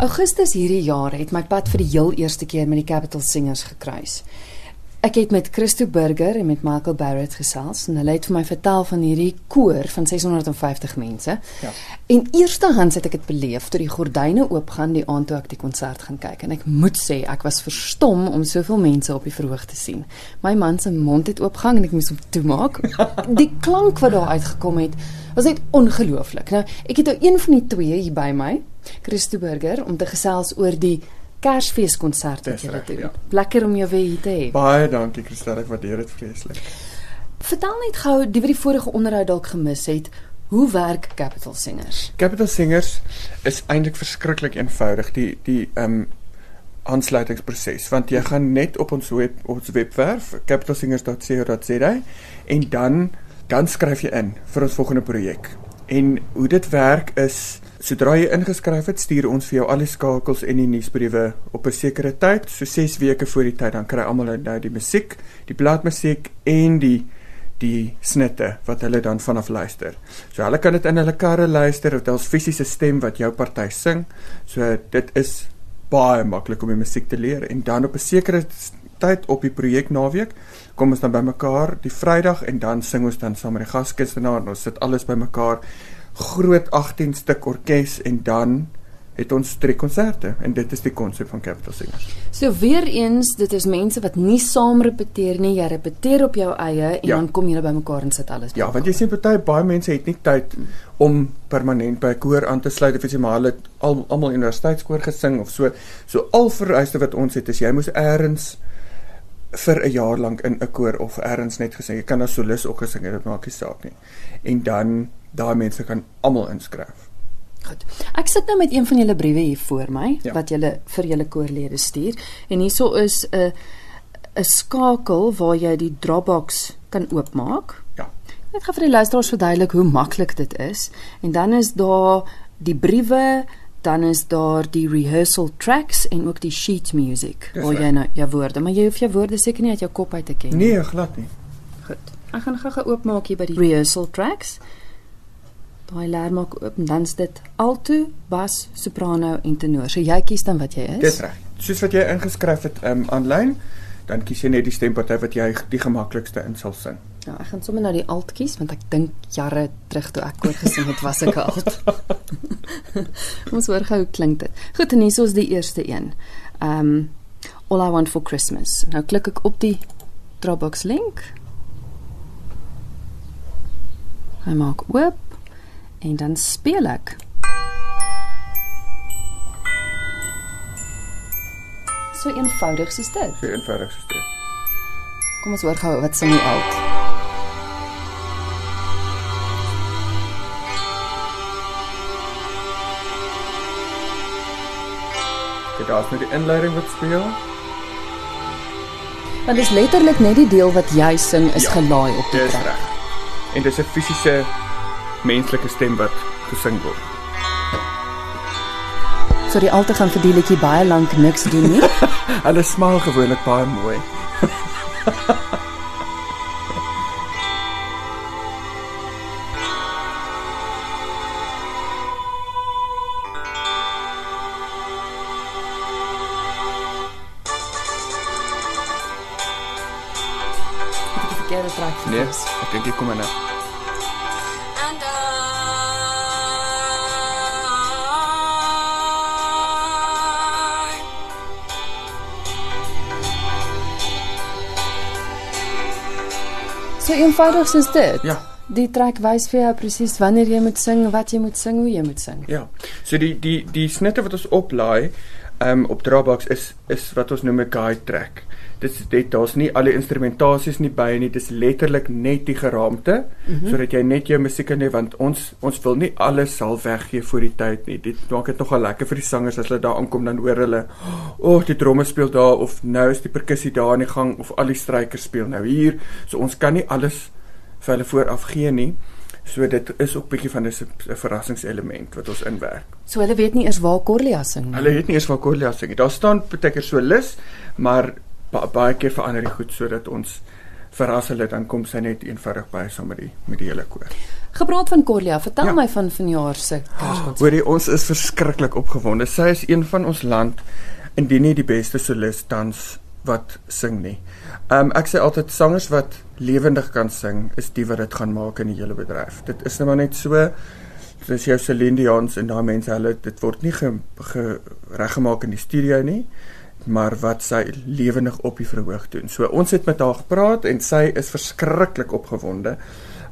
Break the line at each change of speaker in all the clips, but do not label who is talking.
Augustus hierdie jaar het my pad vir die heel eerste keer met die Capital Singers gekruis. Ek het met Christo Burger en met Michael Barrett gesels en hulle het vir my vertel van hierdie koor van 650 mense.
Ja.
En eerstehands het ek dit beleef toe die gordyne oopgaan die aand toe ek die konsert gaan kyk en ek moet sê ek was verstom om soveel mense op die verhoog te sien. My man se mond het oopgang en ek moes hom toemaak. Die klank wat daar uitgekom het was net ongelooflik. Nou, ek het nou een van die twee hier by my, Christo Burger, om te gesels oor die Kersfeeskonsert wat jy
reg,
doen.
ja.
Lekker om jou weer hier te hê.
Baie dankie Christel, ek waardeer dit vreeslik.
Vertel net gou, die wat die vorige onderhoud dalk gemis het, hoe werk Capital Singers?
Capital Singers is eintlik verskriklik eenvoudig die die ehm um, aansluitingsproses want jy gaan net op ons web ons webwerf capitalsingers.co.za en dan dan skryf jy in vir ons volgende projek. En hoe dit werk is sodra jy ingeskryf het, stuur ons vir jou al die skakels en die nuusbriewe op 'n sekere tyd, so 6 weke voor die tyd dan kry almal nou die musiek, die bladmusiek en die die snitte wat hulle dan vanaf luister. So hulle kan dit in hulle karre luister, dit is fisiese stem wat jou party sing. So dit is baie maklik om die musiek te leer en dan op 'n sekere tyd op die projek naweek kom ons dan bymekaar die Vrydag en dan sing ons dan saam met die gaskunstenaar en ons sit alles bymekaar groot 18 stuk orkes en dan het ons drie konserte en dit is die konsep van Capital Singers.
So weer eens, dit is mense wat nie saam repeteer nie, jy repeteer op jou eie en
Ja.
dan kom julle bymekaar en sit alles.
Ja, want jy sien party baie mense het nie tyd om permanent by 'n koor aan te sluit of iets maar hulle het al almal universiteitskoor gesing of so. So al vereiste wat ons het is jy moes eers vir 'n jaar lank in 'n koor of eers net gesing. Jy kan as solis ook gesing het, dit maak nie saak nie. En dan daai mense kan almal inskryf.
Goed. Ek sit nou met een van julle briewe hier voor my
Ja.
wat julle vir julle koorlede stuur en hierso is 'n 'n skakel waar jy die Dropbox kan oopmaak.
Ja.
Net gou vir die luisteraars verduidelik hoe maklik dit is. En dan is daar die briewe, dan is daar die rehearsal tracks en ook die sheet music waar jy nou jou woorde, maar jy hoef jou woorde seker nie uit jou kop uit te ken.
Nee, glad nie.
Goed. Ek gaan gou-gou oopmaak hier by die rehearsal tracks. Daai leer maak oop en dan's dit alto, bas, soprano en tenor. So jy kies dan wat jy is.
Dis reg. Soos wat jy ingeskryf het um aanlyn, dan kies jy net die stemparty wat jy die gemaklikste in sal sing.
Ja, ek gaan sommer nou die alt kies want ek dink jare terug toe ek koor gesing het, was ek 'n alt. Ons hoor gou klink dit. Goed, en hier is die eerste een. Um All I Want for Christmas. Nou klik ek op die Dropbox link. Hy maak oop en dan speel ek. So eenvoudig soos dit.
So eenvoudig soos dit.
Kom ons hoor gou wat sing die alt.
Daar's nou die inleiding wat speel.
Want dit is letterlik net die deel wat jy sing is
Ja,
gelaai op die
reg. En dis 'n fisiese menslike stem wat gesing word.
So die alte gaan vir die liedjie baie lank niks doen nie.
Hulle smaal gewoonlik baie mooi.
Ek het die verkeerde track
Nee,
gekies.
ek dink jy kom in. nou.
And I
So eenvoudig soos dit.
Ja.
Die track wys vir jou presies wanneer jy moet sing, wat jy moet sing, hoe jy moet sing.
Ja. So die die die snitte wat ons oplaai um op Dropbox is is wat ons noem 'n guide track. Dit dit daar's nie al die instrumentasies nie by nie. Dis letterlik net die geraamte mm -hmm. sodat jy net jou musiek kan hê want ons ons wil nie alles sal weggee voor die tyd nie. Dit maak dit nogal lekker vir die sangers as hulle daar aankom dan hoor hulle o, oh, die tromme speel daar of nou is die perkussie daar in die gang of al die strykers speel nou hier. So ons kan nie alles vir hulle vooraf gee nie. So dit is ook bietjie van 'n verrassingselement wat ons inwerk.
So hulle weet nie eers waar Corlia sing nie.
Hulle het nie eers van Corlia sing nie. Daar staan baie keer so lus, maar ba baie keer verander die goed sodat ons verras hulle dan kom sy net eenvoudig by saam met die met die hele koor.
Gepraat van Corlia, vertel
Ja.
my van vanjaar se Kerskonsert.
Hoorie, ons is verskriklik opgewonde. Sy is een van ons land indien nie die beste solis tans wat sing nie. Um ek sê altyd sangers wat lewendig kan sing is die wat dit gaan maak in die hele bedryf. Dit is nou maar net so dis jou Celine Dion's en daai mense hulle dit word nie ge, ge reggemaak in die studio nie maar wat sy lewendig op die verhoog doen. So ons het met haar gepraat en sy is verskriklik opgewonde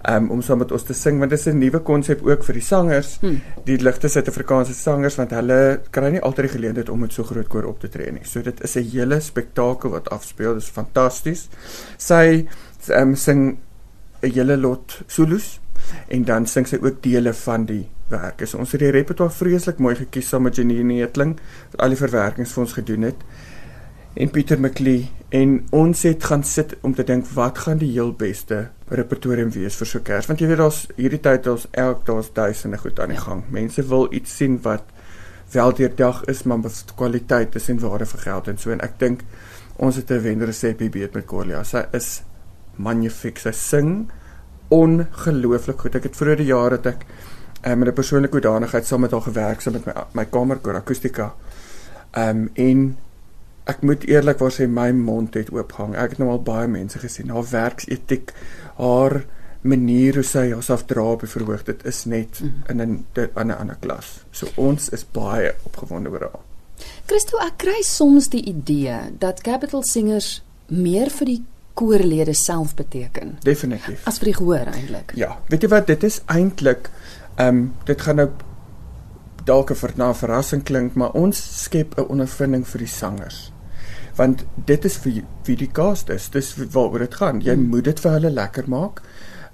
um, om saam met ons te sing want dit is 'n nuwe konsep ook vir die sangers,
Hmm.
die ligte Suid-Afrikaanse sangers want hulle kry nie altyd die geleentheid om met so groot koor op te tree nie. So dit is 'n hele spektakel wat afspeel. Dit is fantasties. Sy um, sing 'n hele lot solos en dan sing sy ook dele van die werke. So ons het die repertoire vreeslik mooi gekies saam met Janine Etling wat al die verwerkings vir ons gedoen het en Pieter McLee en ons het gaan sit om te dink wat gaan die heel beste repertorium wees vir so Kers want jy weet daar's hierdie tyd daar's elk daar's duisende goed aan die gang. Mense wil iets sien wat wel deurdag is maar met kwaliteit is en waarde vir geld en so en ek dink ons het 'n wenresep hier beet met Corlia. Sy is magnifiek. Sy sing ongelooflik goed. Ek het vroeër die jaar het ek um, met 'n persoonlike hoedanigheid saam met haar gewerk saam met my my kamerkoor akustika. Ehm um, en ek moet eerlikwaar sê my mond het oopgehang. Ek het nou al baie mense gesien. Haar werksetiek, haar manier hoe sy haarself dra op die verhoog, dit is net in 'n in 'n ander klas. So ons is baie opgewonde oor haar.
Christo, ek kry soms die idee dat Capital Singers meer vir die koorlede self beteken
Definitief.
as vir die gehoor eintlik.
Ja, weet jy wat dit is eintlik ehm um, dit gaan nou dalk 'n ver- na verrassing klink, maar ons skep 'n ondervinding vir die sangers. Want dit is vir wie die cast is. Dis waaroor dit gaan. Jy moet dit vir hulle lekker maak.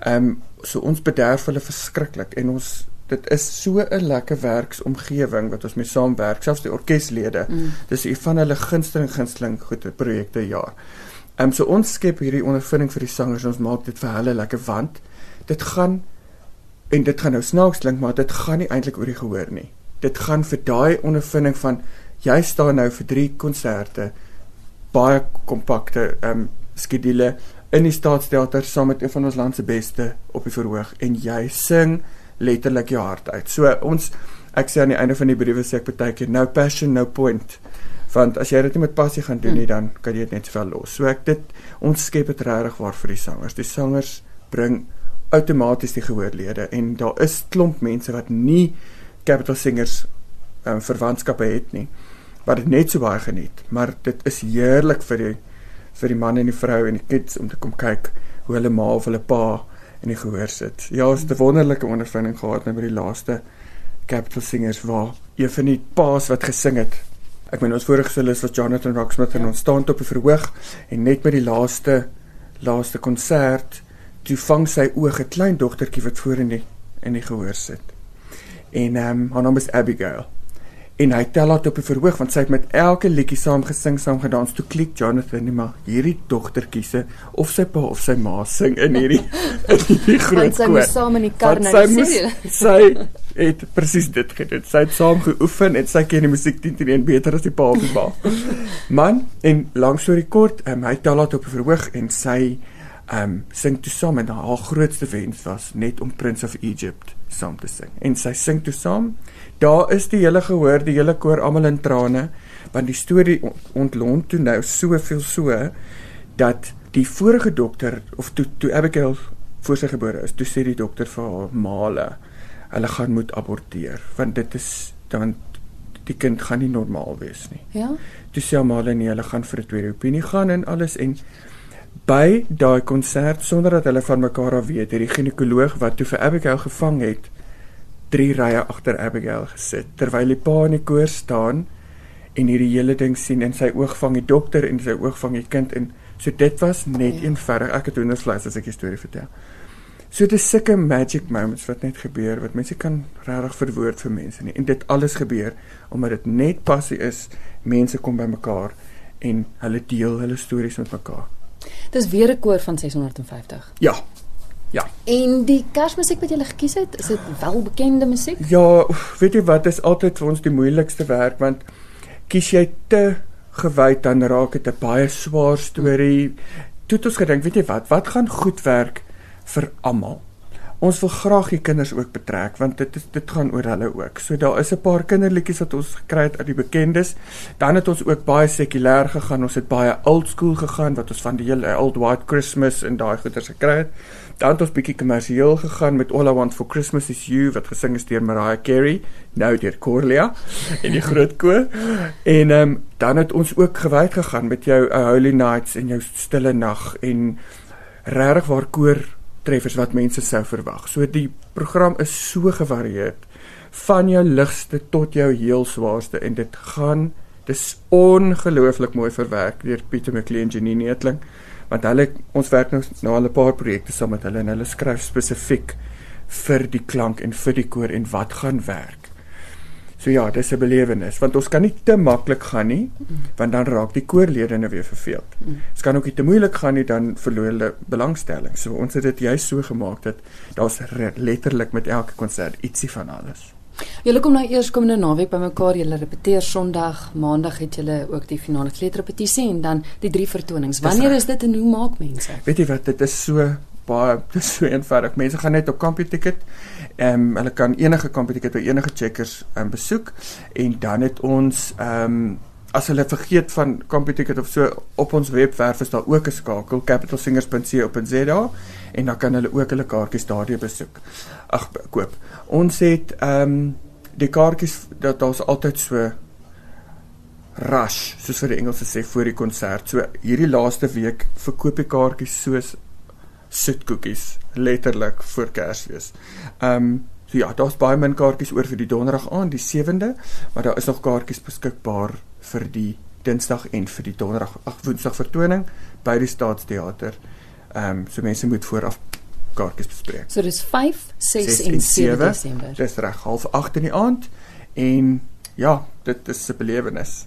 Ehm um, so ons bederf hulle verskriklik en ons dit is so 'n lekker werksomgewing wat ons mee saamwerk, selfs die orkeslede.
Mm.
Dis een van hulle gunsteling gunsteling goeie projekte jaar. Ehm um, so ons skep hierdie ondervinding vir die sangers. Ons maak dit vir hulle lekker want dit gaan en dit gaan nou snaaks klink, maar dit gaan nie eintlik oor die gehoor nie. Dit gaan vir daai ondervinding van jy staan nou vir 3 konserte baie kompakte ehm um, skedule in die Staatsteater saam met een van ons land se beste op die verhoog en jy sing letterlik jou hart uit. So ons ek sê aan die einde van die briewe sê ek baie keer no passion no point want as jy dit nie met passie gaan doen nie dan kan jy dit net soveel los. So ek dit ons skep dit regtig waar vir die sangers. Die sangers bring outomaties die gehoorlede en daar is klomp mense wat nie capital singers um, verwantskappe het nie wat dit net so baie geniet maar dit is heerlik vir die vir die man en die vrou en die kids om te kom kyk hoe hulle ma of hulle pa in die gehoor sit. Ja, ons het 'n wonderlike ondervinding gehad nou by die laaste Capital Singers waar een van die paas wat gesing het. Ek meen ons vorige solis was Jonathan Rocksmith en
Ja.
ons staan op die verhoog en net by die laaste laaste konsert toe vang sy oog 'n klein dogtertjie wat voor in die in die gehoor sit. En ehm um, haar naam is Abigail. En hy tel haar op die verhoog want sy het met elke liedjie saam gesing, saam gedans. Toe klik Jonathan nie maar hierdie dogtertjie se of sy pa of sy ma sing in hierdie in hierdie groot
Want sy
koor.
moes saam in die kar na die studio.
Sy het presies dit gedoen. Sy het saam geoefen en sy ken die musiek 10 teen 1 beter as die pa of die ma. Man, en lank storie kort, um, hy tel haar op verhoog en sy um sing toe saam en haar grootste wens was net om Prince of Egypt saam te sing. En sy sing toe saam. Daar is die hele gehoor, die hele koor almal in trane want die storie on- ontlont toe nou soveel so dat die vorige dokter of toe toe Abigail voor sy gebore is, toe sê die dokter vir haar male hulle gaan moet aborteer want dit is dan die kind gaan nie normaal wees nie.
Ja.
Toe sê male nee, hulle gaan vir 'n tweede opinie gaan en alles en by daai konsert sonder dat hulle van mekaar af weet, het die ginekoloog wat toe vir Abigail gevang het, drie rye agter Abigail gesit terwyl die pa in die koor staan en hierdie hele ding sien en sy oog vang die dokter en sy oog vang die kind en so dit was net
Ja.
eenvoudig ek het hoendervleis as ek die storie vertel. So dis sulke magic moments wat net gebeur wat mense kan regtig verwoord vir mense nie en dit alles gebeur omdat dit net passie is mense kom bymekaar en hulle deel hulle stories met mekaar.
Dis weer 'n koor van 650.
Ja.
En die Kersmusiek wat jy gele gekies het, is dit welbekende musiek?
Ja, weet jy wat is altyd vir ons die moeilikste werk want kies jy te gewyd dan raak dit 'n baie swaar storie. Toe het ons gedink, weet jy wat, wat gaan goed werk vir almal? ons wil graag die kinders ook betrek want dit is dit gaan oor hulle ook. So daar is 'n paar kinderliedjies wat ons gekry het uit die bekendes. Dan het ons ook baie sekulêr gegaan. Ons het baie old school gegaan wat ons van die hele Old White Christmas en daai goeters gekry het. Dan het ons bietjie kommersieel gegaan met All I Want for Christmas is You wat gesing is deur Mariah Carey, nou deur Corlia en die groot koor. En ehm um, dan het ons ook gewyd gegaan met jou uh, Holy Nights en jou Stille Nag en regtig waar koor treffers wat mense sou verwag. So die program is so gevarieerd van jou ligste tot jou heel swaarste en dit gaan dis ongelooflik mooi verwerk deur Pieter McLean Janine Etling want hulle ons werk nou nou al 'n paar projekte saam met hulle en hulle skryf spesifiek vir die klank en vir die koor en wat gaan werk. So ja, dis 'n belewenis want ons kan nie te maklik gaan nie want dan raak die koorlede nou weer verveeld. Dit kan ook nie te moeilik gaan nie dan verloor hulle belangstelling. So ons het dit juist so gemaak dat daar's letterlik met elke konsert ietsie van alles.
Julle kom nou eers komende naweek bymekaar. Julle repeteer Sondag, Maandag het julle ook die finale kleuterrepetisie en dan die drie vertonings. Wanneer is dit en hoe maak mense?
Weet jy wat, dit is so baie dis so eenvoudig. Mense gaan net op CompuTicket. Ehm um, hulle kan enige CompuTicket by enige checkers um, besoek en dan het ons ehm um, as hulle vergeet van CompuTicket of so op ons webwerf is daar ook 'n skakel capitalsingers.co.za en dan kan hulle ook hulle kaartjies daardie besoek. Ag koop. Ons het ehm um, die kaartjies dat daar's altyd so rush soos vir die Engelse sê voor die konsert. So hierdie laaste week verkoop die kaartjies soos soetkoekies letterlik voor Kersfees. Ehm um, so ja, daar's baie min kaartjies oor vir die donderdag aand, die 7de, maar daar is nog kaartjies beskikbaar vir die Dinsdag en vir die donderdag, ag Woensdag vertoning by die Staatsteater. Ehm um, so mense moet vooraf kaartjies bespreek.
So dis 5, 6 en 7 Desember.
Dis reg, half 8 in die aand en ja, dit is 'n belewenis.